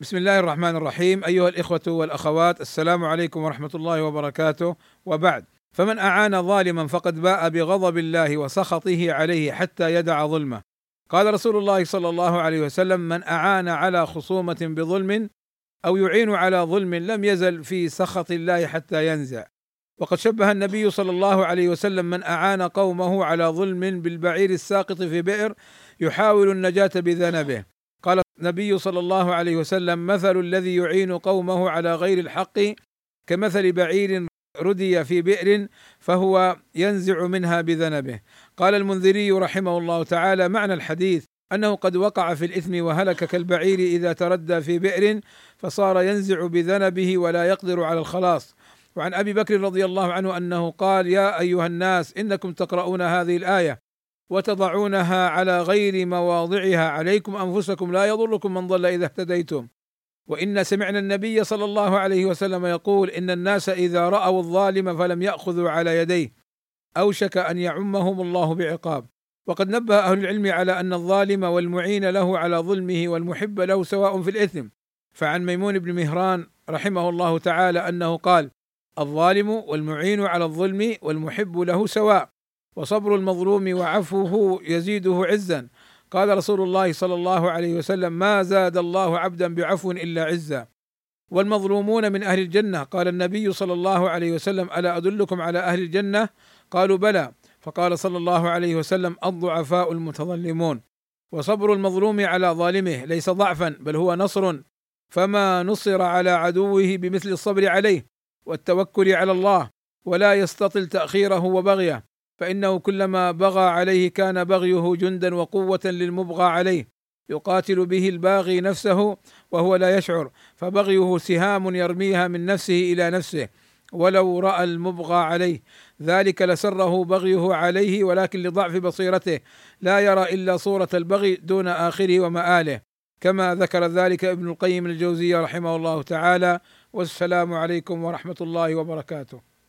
بسم الله الرحمن الرحيم. أيها الإخوة والأخوات السلام عليكم ورحمة الله وبركاته. وبعد فمن أعان ظالما فقد باء بغضب الله وسخطه عليه حتى يدع ظلمه. قال رسول الله صلى الله عليه وسلم من أعان على خصومة بظلم أو يعين على ظلم لم يزل في سخط الله حتى ينزع. وقد شبه النبي صلى الله عليه وسلم من أعان قومه على ظلم بالبعير الساقط في بئر يحاول النجاة بذنبه. النبي صلى الله عليه وسلم مثل الذي يعين قومه على غير الحق كمثل بعير ردي في بئر فهو ينزع منها بذنبه. قال المنذري رحمه الله تعالى معنى الحديث أنه قد وقع في الإثم وهلك كالبعير إذا تردى في بئر فصار ينزع بذنبه ولا يقدر على الخلاص. وعن أبي بكر رضي الله عنه أنه قال يا أيها الناس إنكم تقرؤون هذه الآية. وتضعونها على غير مواضعها. عليكم أنفسكم. لا يضركم من ضل إذا اهتديتم. وإن سمعنا النبي صلى الله عليه وسلم يقول إن الناس إذا رأوا الظالم فلم يأخذوا على يديه. أوشك أن يعمهم الله بعقاب. وقد نبه أهل العلم على أن الظالم والمعين له على ظلمه والمحب له سواء في الإثم. فعن ميمون بن مهران رحمه الله تعالى أنه قال الظالم والمعين على الظلم والمحب له سواء. وصبر المظلوم وعفوه يزيده عزا. قال رسول الله صلى الله عليه وسلم ما زاد الله عبدا بعفو إلا عزا. والمظلومون من أهل الجنة. قال النبي صلى الله عليه وسلم ألا أدلكم على أهل الجنة؟ قالوا بلى. فقال صلى الله عليه وسلم الضعفاء المتظلمون. وصبر المظلوم على ظالمه ليس ضعفا بل هو نصر. فما نصر على عدوه بمثل الصبر عليه والتوكل على الله ولا يستطل تأخيره وبغيه. فإنه كلما بغى عليه كان بغيه جندا وقوة للمبغى عليه يقاتل به الباغي نفسه وهو لا يشعر فبغيه سهام يرميها من نفسه إلى نفسه ولو رأى المبغى عليه. ذلك لسره بغيه عليه ولكن لضعف بصيرته. لا يرى إلا صورة البغي دون آخره ومآله. كما ذكر ذلك ابن القيم الجوزي رحمه الله تعالى. والسلام عليكم ورحمة الله وبركاته.